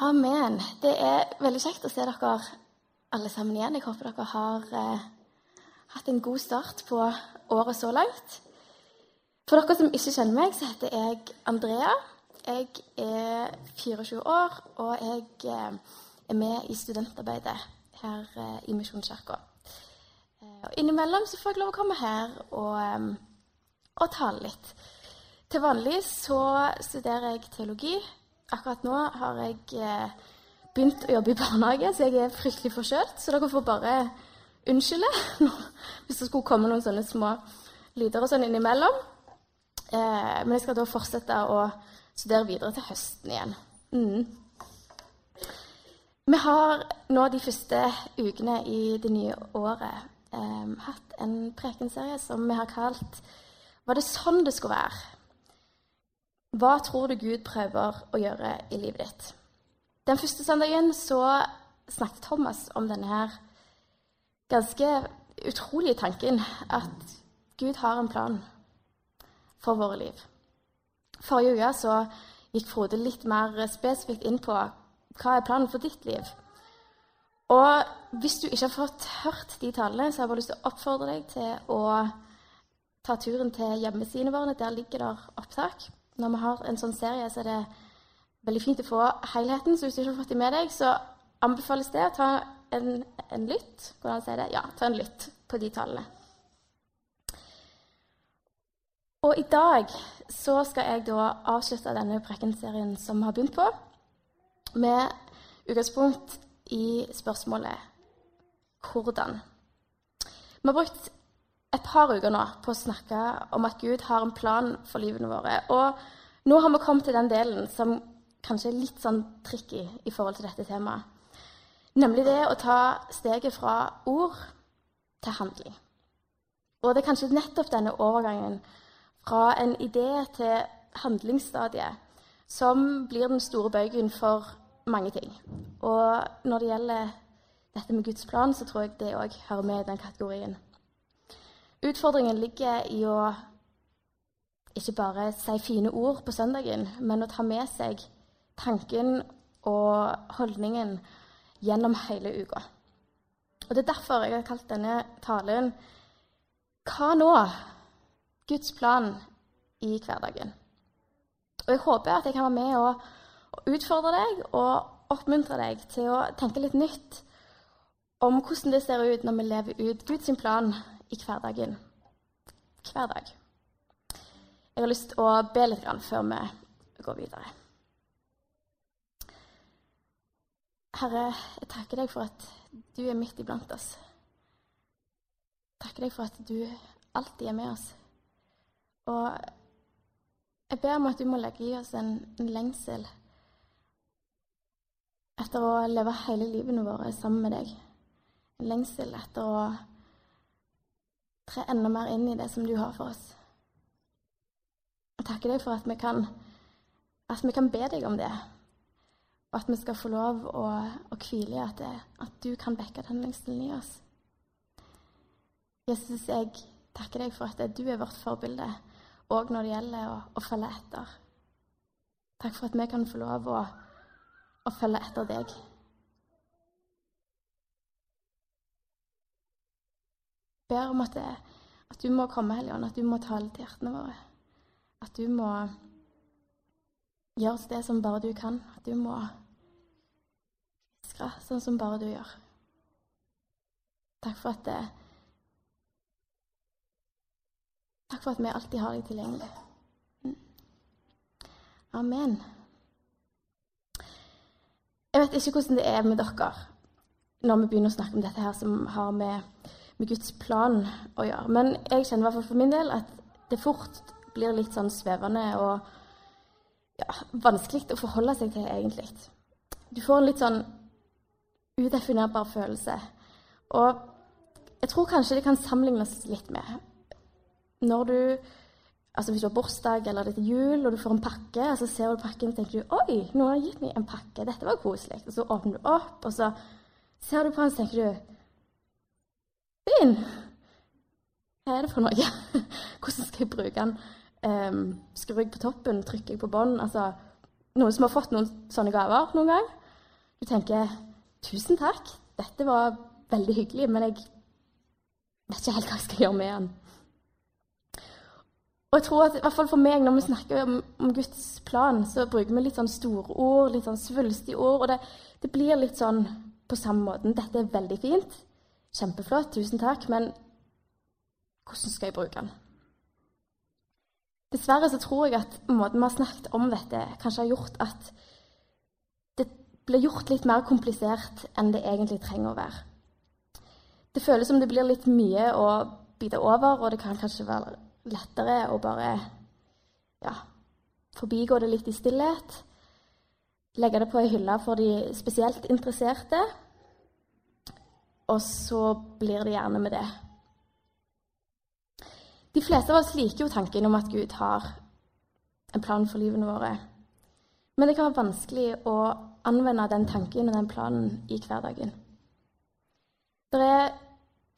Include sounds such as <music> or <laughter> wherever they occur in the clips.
Amen. Det er veldig kjekt å se dere alle sammen igjen. Jeg håper dere har eh, hatt en god start på året så langt. For dere som ikke kjenner meg, så heter jeg Andrea. Jeg er 24 år, og jeg eh, er med i studentarbeidet her eh, i Misjonskirka. Eh, og innimellom så får jeg lov å komme her og, eh, og tale litt. Til vanlig så studerer jeg teologi. Akkurat nå har jeg eh, begynt å jobbe i barnehage, så jeg er fryktelig forkjølt. Så dere får bare unnskylde <laughs> hvis det skulle komme noen sånne små lyder og sånn innimellom. Eh, men jeg skal da fortsette å studere videre til høsten igjen. Mm. Vi har nå de første ukene i det nye året eh, hatt en prekenserie som vi har kalt 'Var det sånn det skulle være?' Hva tror du Gud prøver å gjøre i livet ditt? Den første søndagen så snakket Thomas om denne her ganske utrolige tanken at Gud har en plan for våre liv. Forrige uke så gikk Frode litt mer spesifikt inn på hva er planen for ditt liv. Og hvis du ikke har fått hørt de talene, så har jeg bare lyst til å oppfordre deg til å ta turen til hjemmesidene våre. Der ligger der opptak når vi har en sånn serie, så er det veldig fint å få helheten. Så hvis du ikke har fått det med deg, så anbefales det å ta en, en lytt. Hvordan sier det? Ja, ta en lytt på de tallene. Og i dag så skal jeg da avslutte denne prekenserien som vi har begynt på, med utgangspunkt i spørsmålet hvordan. Vi har brukt et par uker nå på å snakke om at Gud har en plan for livene våre. Og nå har vi kommet til den delen som kanskje er litt sånn tricky i forhold til dette temaet. Nemlig det å ta steget fra ord til handling. Og det er kanskje nettopp denne overgangen fra en idé til handlingsstadiet som blir den store bøygen for mange ting. Og når det gjelder dette med Guds plan, så tror jeg det òg hører med i den kategorien. Utfordringen ligger i å ikke bare si fine ord på søndagen, men å ta med seg tanken og holdningen gjennom hele uka. Og Det er derfor jeg har kalt denne talen 'Hva nå?' Guds plan i hverdagen. Og Jeg håper at jeg kan være med og, utfordre deg og oppmuntre deg til å tenke litt nytt om hvordan det ser ut når vi lever ut Guds plan i hverdagen. Hver dag. Jeg har lyst til å be litt før vi går videre. Herre, jeg takker deg for at du er midt iblant oss. Jeg takker deg for at du alltid er med oss. Og jeg ber om at du må legge i oss en, en lengsel etter å leve hele livet vårt sammen med deg. En lengsel etter å tre enda mer inn i det som du har for oss. Jeg takker deg for at vi kan, at vi kan be deg om det, og at vi skal få lov å, hvile i at, at, du kan vekke den lengselen i oss. Jesus, jeg takker deg for at du er vårt forbilde, òg når det gjelder å, å, følge etter. Takk for at vi kan få lov å, å følge etter deg. Ber om at, det, at du må komme, Helligånd, at du må tale til hjertene våre. At du må gjøre det som bare du kan. At du må hviske sånn som bare du gjør. Takk for at det, Takk for at vi alltid har deg tilgjengelig. Mm. Amen. Jeg vet ikke hvordan det er med dere når vi begynner å snakke om dette her som har med med Guds plan å gjøre. Men jeg kjenner i hvert fall for min del at det fort blir litt sånn svevende og ja, vanskelig å forholde seg til, egentlig. Du får en litt sånn udefinerbar følelse. Og jeg tror kanskje det kan sammenlignes litt med når du Altså Hvis du har bursdag eller det er jul og du får en pakke, og så ser du pakken og tenker du, oi, noen har gitt meg en pakke. Dette var koselig. Og så åpner du opp, og så ser du på den og tenker du fin! Hva er det for noe? <laughs> Hvordan skal jeg bruke den? Um, skrur jeg på toppen? Trykker jeg på bånn? Altså, noen som har fått noen sånne gaver noen gang? Du tenker 'Tusen takk, dette var veldig hyggelig', men jeg vet ikke helt hva jeg skal gjøre med den. Og jeg tror at i hvert fall for meg, Når vi snakker om, om Guds plan, så bruker vi litt sånn store ord, litt sånn svulstige ord. Og det, det, blir litt sånn på samme måten. Dette er veldig fint. Kjempeflott. Tusen takk. Men hvordan skal jeg bruke den? Dessverre så tror jeg at måten vi har snakket om dette, kanskje har gjort at det blir gjort litt mer komplisert enn det egentlig trenger å være. Det føles som det blir litt mye å bite over, og det kan kanskje være lettere å bare ja, forbigå det litt i stillhet. Legge det på ei hylle for de spesielt interesserte. Og så blir det gjerne med det. De fleste av oss liker jo tanken om at Gud har en plan for livene våre. Men det kan være vanskelig å anvende den tanken og den planen i hverdagen. Det er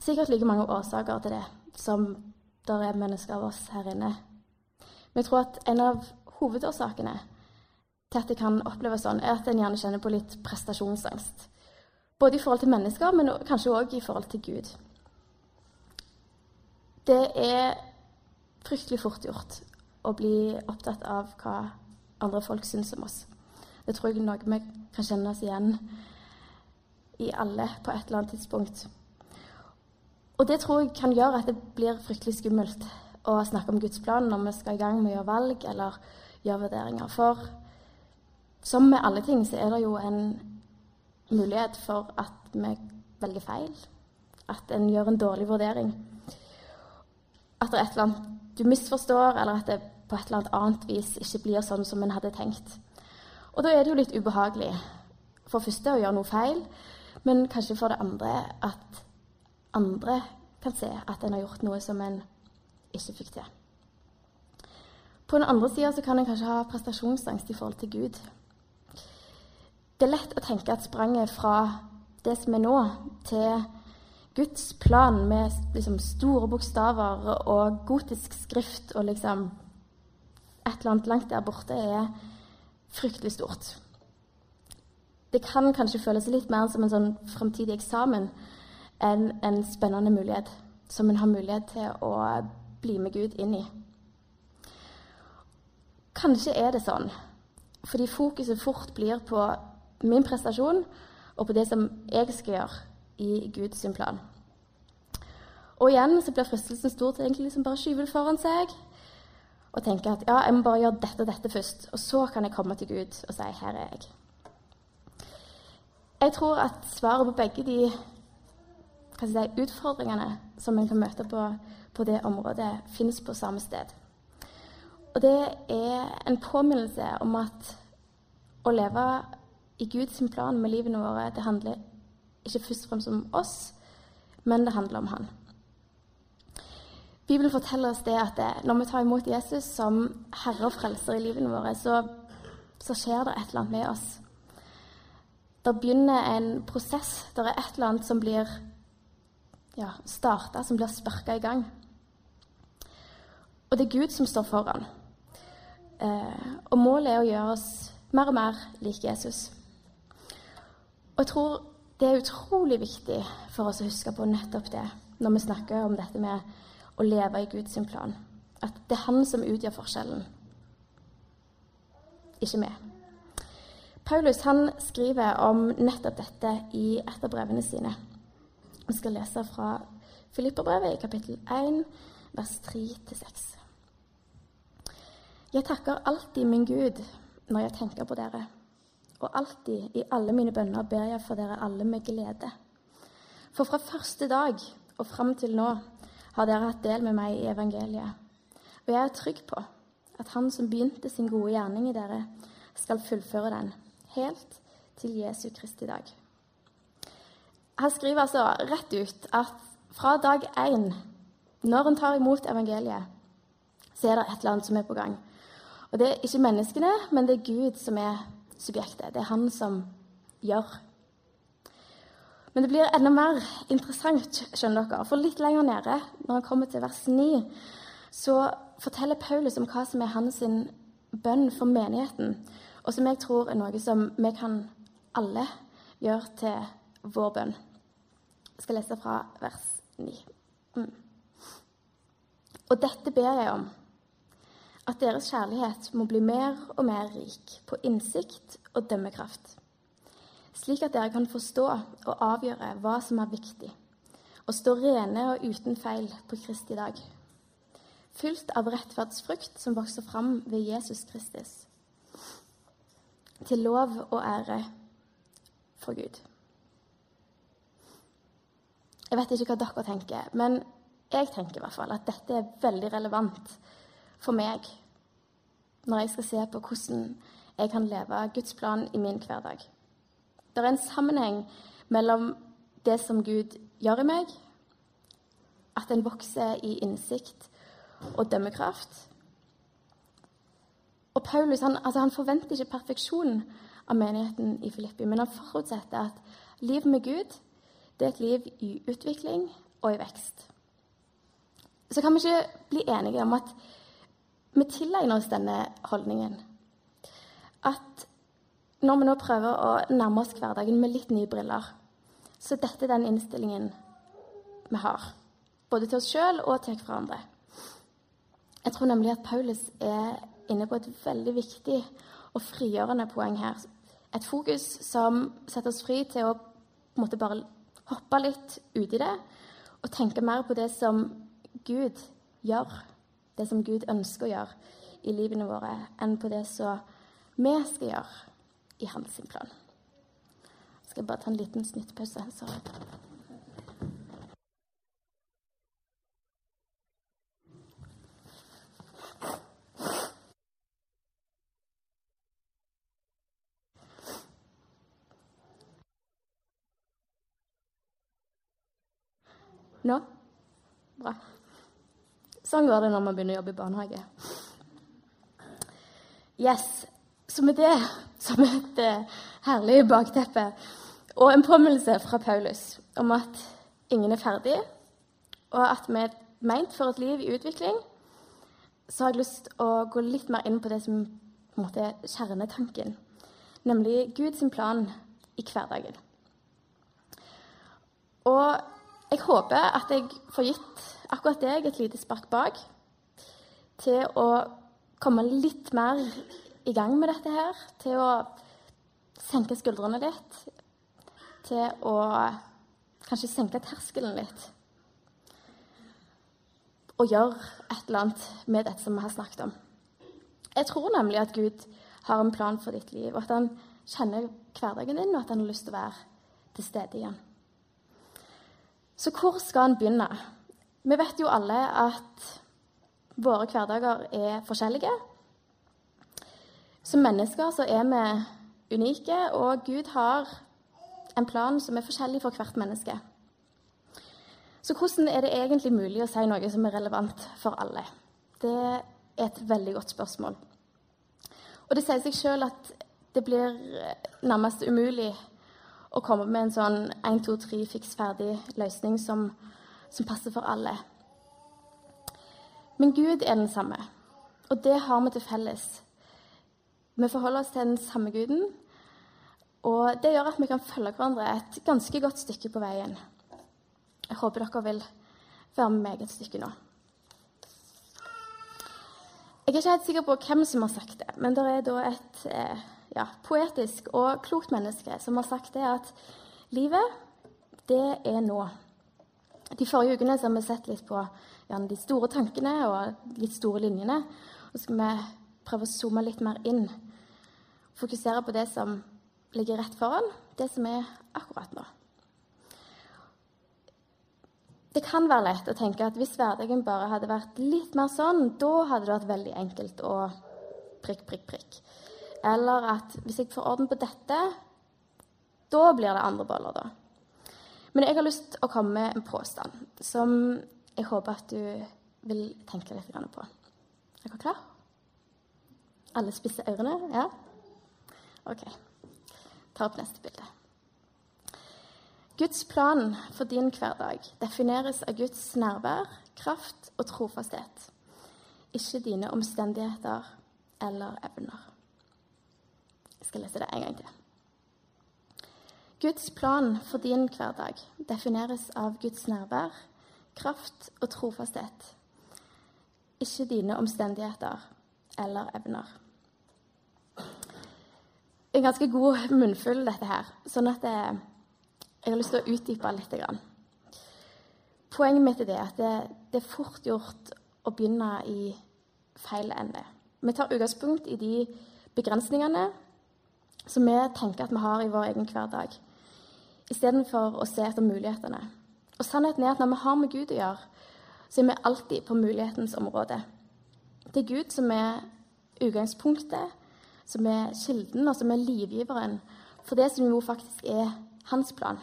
sikkert like mange årsaker til det som det er mennesker av oss her inne. Men jeg tror at en av hovedårsakene til at det kan oppleves sånn, er at en gjerne kjenner på litt prestasjonsangst. Både i forhold til mennesker, men kanskje òg i forhold til Gud. Det er fryktelig fort gjort å bli opptatt av hva andre folk syns om oss. Det tror jeg noe vi kan kjenne oss igjen i alle på et eller annet tidspunkt. Og det tror jeg kan gjøre at det blir fryktelig skummelt å snakke om Guds plan når vi skal i gang med å gjøre valg eller gjøre vurderinger. For som med alle ting så er det jo en mulighet for at vi velger feil. At en gjør en dårlig vurdering at det er et eller annet du misforstår, eller at det på et eller annet vis ikke blir sånn som en hadde tenkt. Og da er det jo litt ubehagelig for det første å gjøre noe feil, men kanskje for det andre at andre kan se at en har gjort noe som en ikke fikk til. På den andre sida kan en kanskje ha prestasjonsangst i forhold til Gud. Det er lett å tenke at spranget fra det som er nå, til Guds plan med liksom, store bokstaver og gotisk skrift og liksom et eller annet langt der borte er fryktelig stort. Det kan kanskje føles litt mer som en sånn framtidig eksamen enn en spennende mulighet som en har mulighet til å bli med Gud inn i. Kanskje er det sånn fordi fokuset fort blir på min prestasjon og på det som jeg skal gjøre i Guds plan. Og igjen så blir fristelsen stor til egentlig liksom bare skyve det foran seg og tenke at ja, jeg må bare gjøre dette og dette først, og så kan jeg komme til Gud og si 'her er jeg'. Jeg tror at svaret på begge de si, utfordringene som en kan møte på, på det området, finnes på samme sted. Og det er en påminnelse om at å leve i Guds plan med livene våre, det handler ikke først og fremst om oss, men det handler om Han. Bibelen forteller oss det at det, når vi tar imot Jesus som herre og frelser i livene våre, så, så, skjer det et eller annet med oss. Det begynner en prosess. Det er et eller annet som blir ja, starta, som blir sparka i gang. Og det er Gud som står foran. Eh, og målet er å gjøre oss mer og mer lik Jesus. Og jeg tror det er utrolig viktig for oss å huske på nettopp det når vi snakker om dette med å leve i Guds plan. At det er Han som utgjør forskjellen, ikke vi. Paulus han skriver om nettopp dette i et av brevene sine. Vi skal lese fra Filipperbrevet i kapittel 1, vers 3-6. Jeg takker alltid min Gud når jeg tenker på dere og alltid i alle mine bønner ber jeg for dere alle med glede. For fra første dag og fram til nå har dere hatt del med meg i evangeliet. Og jeg er trygg på at Han som begynte sin gode gjerning i dere, skal fullføre den helt til Jesu Kristi dag. Han skriver altså rett ut at fra dag én, når en tar imot evangeliet, så er det et eller annet som er på gang. Og det er ikke menneskene, men det er Gud som er subjektet. Det er han som gjør. Men det blir enda mer interessant, skjønner dere. For litt lenger nede, når han kommer til vers 9, så forteller Paulus om hva som er hans bønn for menigheten, og som jeg tror er noe som vi kan alle gjøre til vår bønn. Jeg skal lese fra vers 9. Mm. Og dette ber jeg om, at deres kjærlighet må bli mer og mer rik på innsikt og dømmekraft, slik at dere kan forstå og avgjøre hva som er viktig, og stå rene og uten feil på Kristi dag, fylt av rettferdsfrukt som vokser fram ved Jesus Kristus, til lov og ære for Gud. Jeg vet ikke hva dere tenker, men jeg tenker i hvert fall at dette er veldig relevant for meg når jeg skal se på hvordan jeg kan leve Guds plan i min hverdag. Det er en sammenheng mellom det som Gud gjør i meg, at en vokser i innsikt og dømmekraft. Og Paulus han, altså han forventer ikke perfeksjon av menigheten i Filippi, men han forutsetter at livet med Gud det er et liv i utvikling og i vekst. Så kan vi ikke bli enige om at vi tilegner oss denne holdningen. At når vi nå prøver å nærme oss hverdagen med litt nye briller, så er dette den innstillingen vi har. Både til oss sjøl og til hverandre. Jeg tror nemlig at Paulus er inne på et veldig viktig og frigjørende poeng her. Et fokus som setter oss fri til å på en måte bare hoppe litt uti det og tenke mer på det som Gud gjør det som Gud ønsker å gjøre i livene våre, enn på det som vi skal gjøre i hans plan. Jeg skal bare ta en liten snittpause. Så. Nå? Bra. Sånn går det når man begynner å jobbe i barnehage. Yes. Så med det som et uh, herlig bakteppe og en påminnelse fra Paulus om at ingen er ferdig, og at vi er meint for et liv i utvikling, så har jeg lyst til å gå litt mer inn på det som på en måte er kjernetanken, nemlig Guds plan i hverdagen. Og jeg håper at jeg får gitt akkurat deg et lite spark bak til å komme litt mer i gang med dette her. Til å senke skuldrene litt. Til å kanskje senke terskelen litt. Og gjøre et eller annet med dette som vi har snakket om. Jeg tror nemlig at Gud har en plan for ditt liv, og at han kjenner hverdagen din, og at han har lyst til å være til stede igjen. Så hvor skal han begynne? Vi vet jo alle at våre hverdager er forskjellige. Som mennesker så er vi unike, og Gud har en plan som er forskjellig for hvert menneske. Så hvordan er det egentlig mulig å si noe som er relevant for alle? Det er et veldig godt spørsmål. Og det sier seg sjøl at det blir nærmest umulig å komme med en sånn 1, 2, 3 fiks ferdig løsning som som passer for alle. Men Gud er den samme, og det har vi til felles. Vi forholder oss til den samme Guden, og det gjør at vi kan følge hverandre et ganske godt stykke på veien. Jeg håper dere vil være med meg et stykke nå. Jeg er ikke helt sikker på hvem som har sagt det, men det er da et eh, ja, poetisk og klokt menneske som har sagt det at livet, det er nå. De forrige ukene har vi sett litt på ja, de store tankene og litt store linjene. Og så skal vi prøve å zoome litt mer inn. Fokusere på det som ligger rett foran, det som er akkurat nå. Det kan være lett å tenke at hvis hverdagen bare hadde vært litt mer sånn, da hadde det vært veldig enkelt å prikk, prikk, prikk. Eller at hvis jeg får orden på dette, da blir det andre boller, da. Men jeg har lyst til å komme med en påstand som jeg håper at du vil tenke litt på. Er dere klar? Alle spisser ørene? Ja? OK. Ta opp neste bilde. Guds plan for din hverdag defineres av Guds nærvær, kraft og trofasthet, ikke dine omstendigheter eller evner. Jeg skal lese det en gang til. Guds plan for din hverdag defineres av Guds nærvær, kraft og trofasthet, ikke dine omstendigheter eller evner. En ganske god munnfull, dette her, sånn at jeg, jeg har lyst til å utdype litt. Poenget mitt er det at det, det er fort gjort å begynne i feil ende. Vi tar utgangspunkt i de begrensningene som vi tenker at vi har i vår egen hverdag, istedenfor å se etter mulighetene. Og sannheten er at når vi har med Gud å gjøre, så er vi alltid på mulighetens område. Det er Gud som er utgangspunktet, som er kilden, og som er livgiveren for det som jo faktisk er hans plan.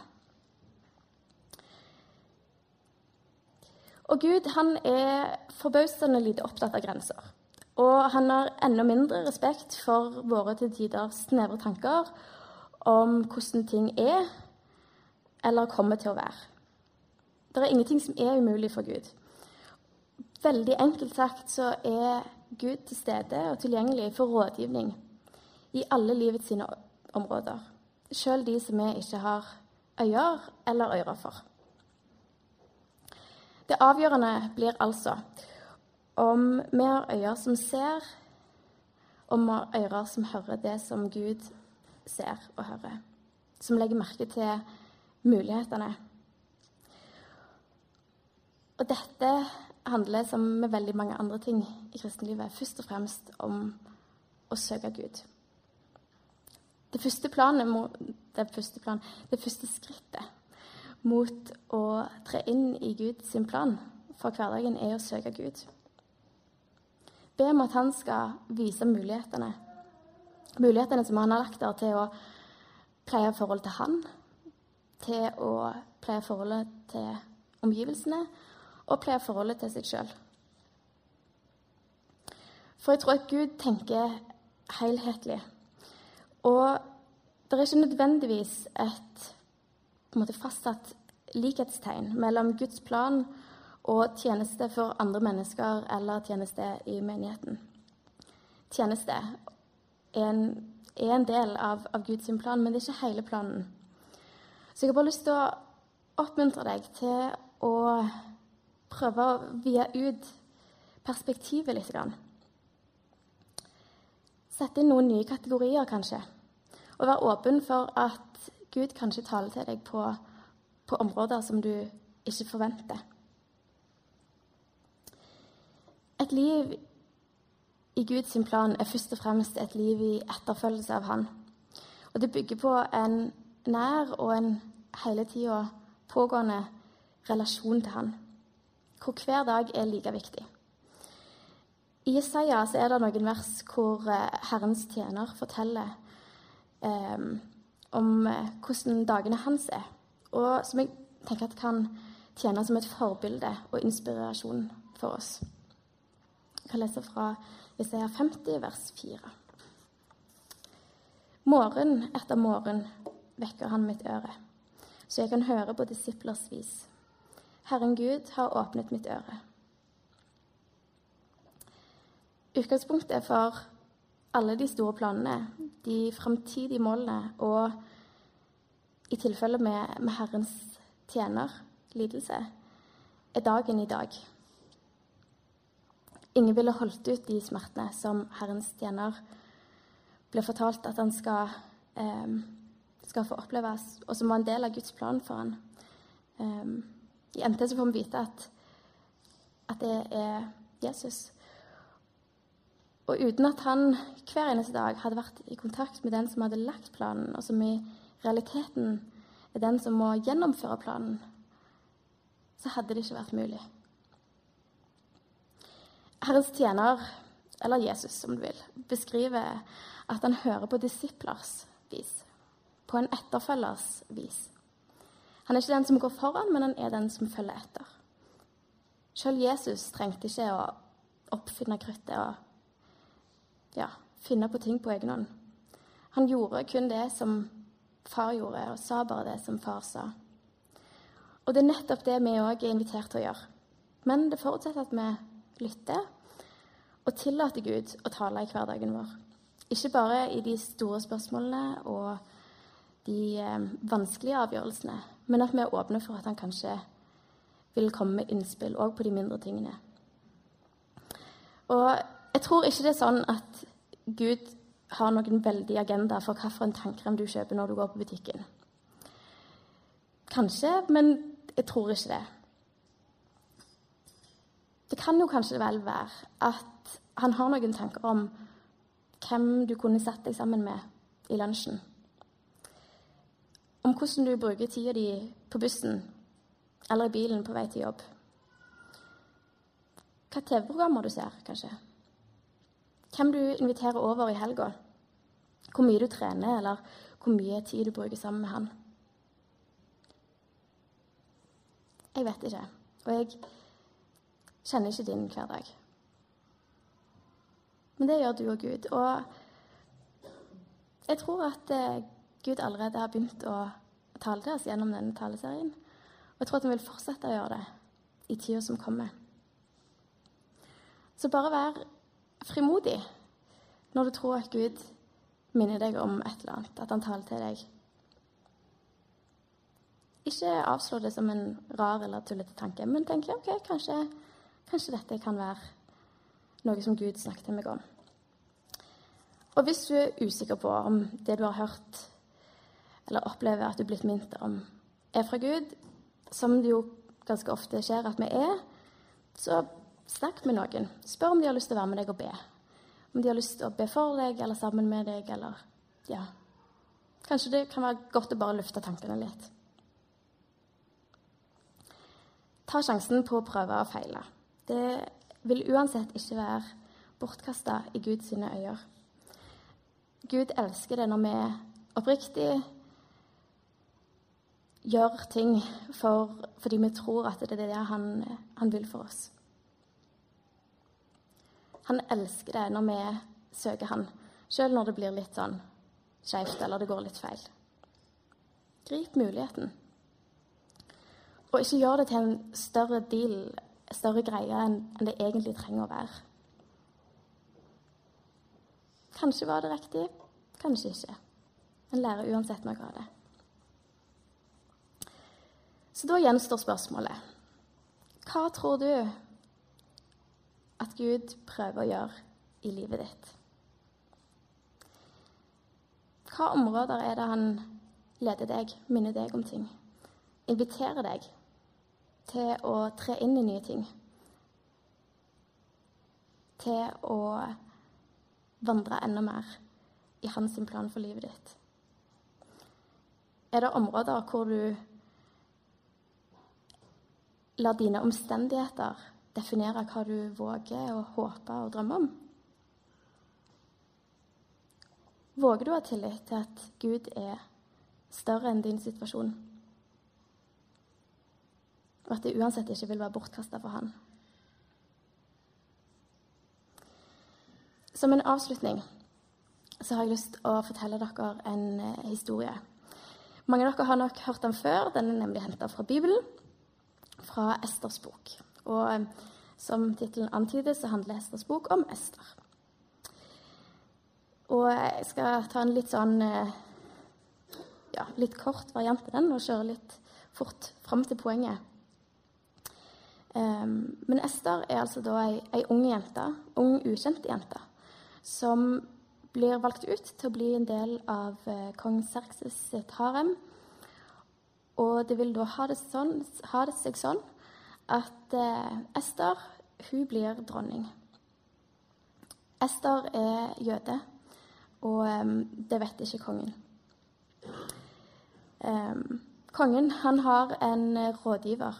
Og Gud han er forbausende lite opptatt av grenser. Og han har enda mindre respekt for våre til tider snevre tanker om hvordan ting er eller kommer til å være. Det er ingenting som er umulig for Gud. Veldig enkelt sagt så er Gud til stede og tilgjengelig for rådgivning i alle livets sine områder, sjøl de som vi ikke har øyne eller ører for. Det avgjørende blir altså om vi har øyne som ser, om vi har ører som hører det som Gud ser og hører, som legger merke til mulighetene. Og dette handler, som med veldig mange andre ting i kristenlivet, først og fremst om å søke Gud. Det første, planet, det første, plan, det første skrittet mot å tre inn i Guds plan for hverdagen er å søke Gud. Be om at han skal vise mulighetene. Mulighetene som han har lagt der til å pleie forholdet til han, til å pleie forholdet til omgivelsene og pleie forholdet til seg sjøl. For jeg tror at Gud tenker helhetlig. Og det er ikke nødvendigvis et måte fastsatt likhetstegn mellom Guds plan og tjeneste for andre mennesker eller tjeneste i menigheten. Tjeneste er en, er en del av, av, Guds plan, men det er ikke hele planen. Så jeg har bare lyst til å oppmuntre deg til å prøve å vie ut perspektivet litt. Sette inn noen nye kategorier, kanskje. Og være åpen for at Gud kanskje taler til deg på, på områder som du ikke forventer. Et liv i Guds plan er først og fremst et liv i etterfølgelse av Han. Og det bygger på en nær og en hele tida pågående relasjon til Han, hvor hver dag er like viktig. I Jesaja er det noen vers hvor eh, Herrens tjener forteller om eh, hvordan dagene hans er, og som jeg tenker at kan tjene som et forbilde og inspirasjon for oss. Jeg kan lese fra Isaiah 50, vers 4. Morgen etter morgen vekker han mitt øre, så jeg kan høre på disiplers vis. Herren Gud har åpnet mitt øre. Utgangspunktet for alle de store planene, de framtidige målene og i tilfelle med, med Herrens tjener, lidelse, er dagen i dag. Ingen ville holdt ut de smertene som Herrens tjener ble fortalt at han skal, eh, skal få oppleve, og som var en del av Guds plan for han. Um, I NT så får vi vite at, at det er Jesus og uten at han hver eneste dag hadde vært i kontakt med den som hadde lagt planen, og som i realiteten er den som må gjennomføre planen, så hadde det ikke vært mulig. Herrens tjener, eller Jesus om du vil, beskriver at han hører på disiplers vis, på en etterfølgers vis. Han er ikke den som går foran, men han er den som følger etter. Selv Jesus trengte ikke å oppfinne kruttet og ja, finne på ting på egen hånd. Han gjorde kun det som far gjorde, og sa bare det som far sa. Og det er nettopp det vi òg er invitert til å gjøre. Men det forutsetter at vi lytter og tillater Gud å tale i hverdagen vår. Ikke bare i de store spørsmålene og de eh, vanskelige avgjørelsene, men at vi er åpne for at han kanskje vil komme med innspill òg på de mindre tingene. Og jeg tror ikke det er sånn at Gud har noen veldig agenda for hvilken tannkrem du kjøper når du går på butikken. Kanskje, men jeg tror ikke det. Det kan jo kanskje vel være at han har noen tanker om hvem du kunne satt deg sammen med i lunsjen. Om hvordan du bruker tida di på bussen eller i bilen på vei til jobb. Hva TV-programmer du ser, kanskje. Hvem du inviterer over i helga. Hvor mye du trener, eller hvor mye tid du bruker sammen med han. Jeg vet ikke, og jeg kjenner ikke din hverdag. Men det gjør du og Gud. Og jeg tror at eh, Gud allerede har begynt å tale til oss gjennom denne taleserien. Og jeg tror at han vil fortsette å gjøre det i tida som kommer. Så bare vær frimodig når du tror at Gud minner deg om et eller annet, at han taler til deg. Ikke avslå det som en rar eller tullete tanke, men tenk ok, kanskje, kanskje dette kan være noe som Gud snakket til meg om. Og hvis du er usikker på om det du har hørt eller opplever at du er blitt minnet om, er fra Gud, som det jo ganske ofte skjer at vi er, så snakk med noen. Spør om de har lyst til å være med deg og be. Om de har lyst til å be for deg eller sammen med deg, eller Ja. Kanskje det kan være godt å bare lufte tankene litt. Ta sjansen på å prøve og feile. Det vil uansett ikke være bortkasta i Guds øyne. Gud elsker det når vi oppriktig gjør ting for, fordi vi tror at det er det han, han vil for oss. Han elsker det når vi søker han, sjøl når det blir litt sånn skeivt eller det går litt feil. Grip muligheten. Og ikke gjør det til en større deal, en større greie enn det egentlig trenger å være. Kanskje var det riktig, kanskje ikke. En lærer uansett noe av det. Så da gjenstår spørsmålet Hva tror du at Gud prøver å gjøre i livet ditt? Hva områder er det han leder deg, minner deg om ting? Inviterer deg til å tre inn i nye ting? Til å vandre enda mer i hans plan for livet ditt? Er det områder hvor du La dine omstendigheter definere hva du våger å håpe og drømme om. Våger du å ha tillit til at Gud er større enn din situasjon? Og at det uansett ikke vil være bortkasta for han? Som en avslutning så har jeg lyst til å fortelle dere en eh, historie. Mange av dere har nok hørt den før. Den er nemlig henta fra Bibelen fra Esters bok. Og eh, som tittelen antyder, så handler Esters bok om Ester. Og jeg skal ta en litt sånn eh, ja, litt kort variant av den og kjøre litt fort fram til poenget. Um, men Ester er altså da ei, ei ung jente, ung, ukjent jente, som blir valgt ut til å bli en del av kong Serkses sitt harem og det vil da ha det, sånn, ha det seg sånn at eh, Ester hun blir dronning. Ester er jøde, og um, det vet ikke kongen. Um, kongen han har en rådgiver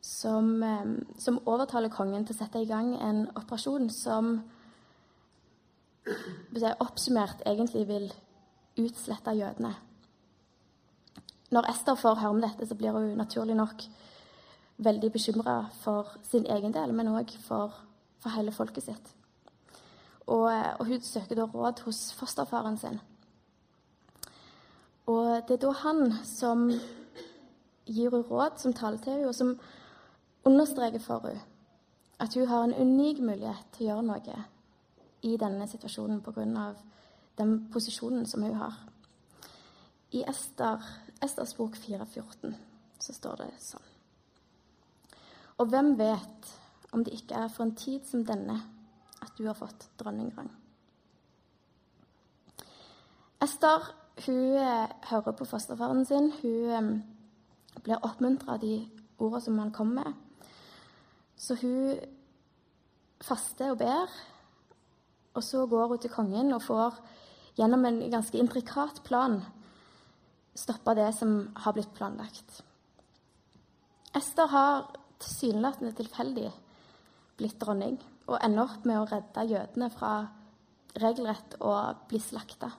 som, um, som, overtaler kongen til å sette i gang en operasjon som oppsummert egentlig vil utslette jødene. Når Ester får høre om dette, så blir hun naturlig nok veldig bekymra for sin egen del, men òg for, for, hele folket sitt. Og, og, hun søker da råd hos fosterfaren sin. Og det er da han som gir henne råd, som taler til henne, og som understreker for henne at hun har en unik mulighet til å gjøre noe i denne situasjonen pga. den posisjonen som hun har. I Ester, Esters bok 4,14 så står det sånn. Og hvem vet om det ikke er for en tid som denne at du har fått dronningrang? Ester hun eh, hører på fosterfaren sin. Hun eh, blir oppmuntra av de ordene som han kommer med. Så hun faster og ber, og så går hun til kongen og får gjennom en ganske intrikat plan stoppe det som har blitt planlagt. Ester har tilsynelatende tilfeldig blitt dronning og ender opp med å redde jødene fra regelrett å bli slakta.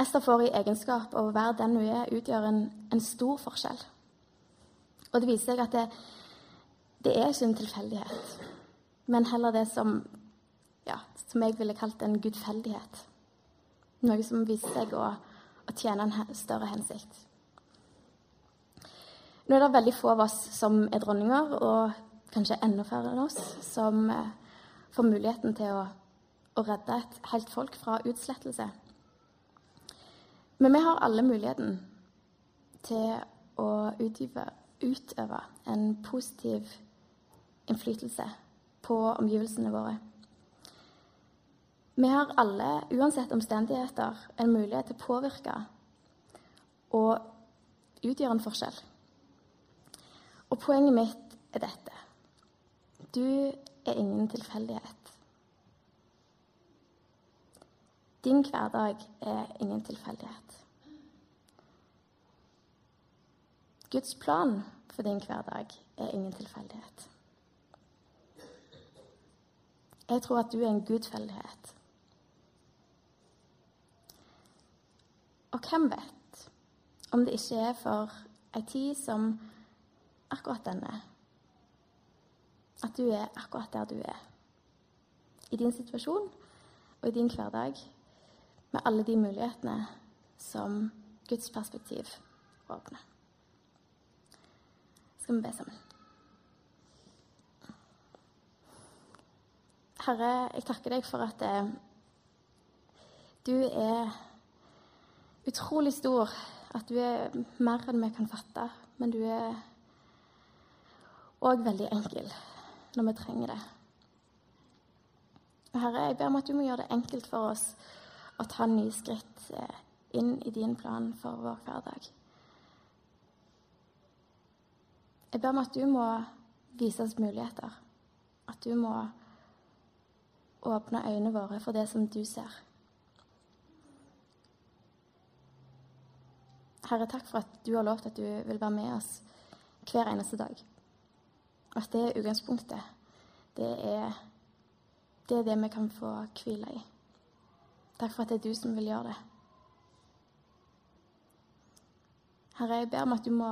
Ester får i egenskap av å være den hun er, utgjør en, en stor forskjell. Og det viser seg at det, det er ikke en tilfeldighet, men heller det som, ja, som jeg ville kalt en gudfeldighet. Noe som viser seg å, å tjene en større hensikt. Nå er det veldig få av oss som er dronninger, og kanskje enda færre enn oss som eh, får muligheten til å, å redde et helt folk fra utslettelse. Men vi har alle muligheten til å utøve, utøve en positiv innflytelse på omgivelsene våre. Vi har alle, uansett omstendigheter, en mulighet til å påvirke og utgjøre en forskjell. Og poenget mitt er dette. Du er ingen tilfeldighet. Din hverdag er ingen tilfeldighet. Guds plan for din hverdag er ingen tilfeldighet. Jeg tror at du er en gudfeldighet. Og hvem vet om det ikke er for ei tid som akkurat denne at du er akkurat der du er. I din situasjon og i din hverdag med alle de mulighetene som Guds perspektiv åpner. Skal vi be sammen? Herre, jeg takker deg for at eh, du er utrolig stor. At du er mer enn vi kan fatte. Men du er òg veldig enkel når vi trenger det. Herre, jeg ber om at du må gjøre det enkelt for oss å ta nye skritt eh, inn i din plan for vår hverdag. Jeg ber om at du må vise oss muligheter. At du må åpne øynene våre for det som du ser. Herre, takk for at du har lovt at du vil være med oss hver eneste dag. At det er utgangspunktet. Det er, det er det vi kan få hvile i. Takk for at det er du som vil gjøre det. Herre, jeg ber om at du må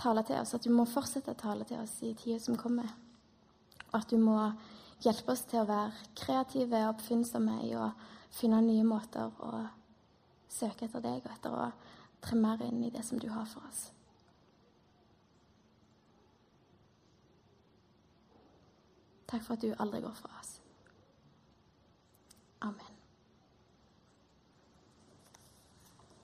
tale til oss, at du må fortsette å tale til oss i tida som kommer. Og at du må hjelpe oss til å være kreative og oppfinnsomme i å finne nye måter å søke etter deg og etter å tre mer inn i det som du har for oss. Takk for at du aldri går fra oss. Amen.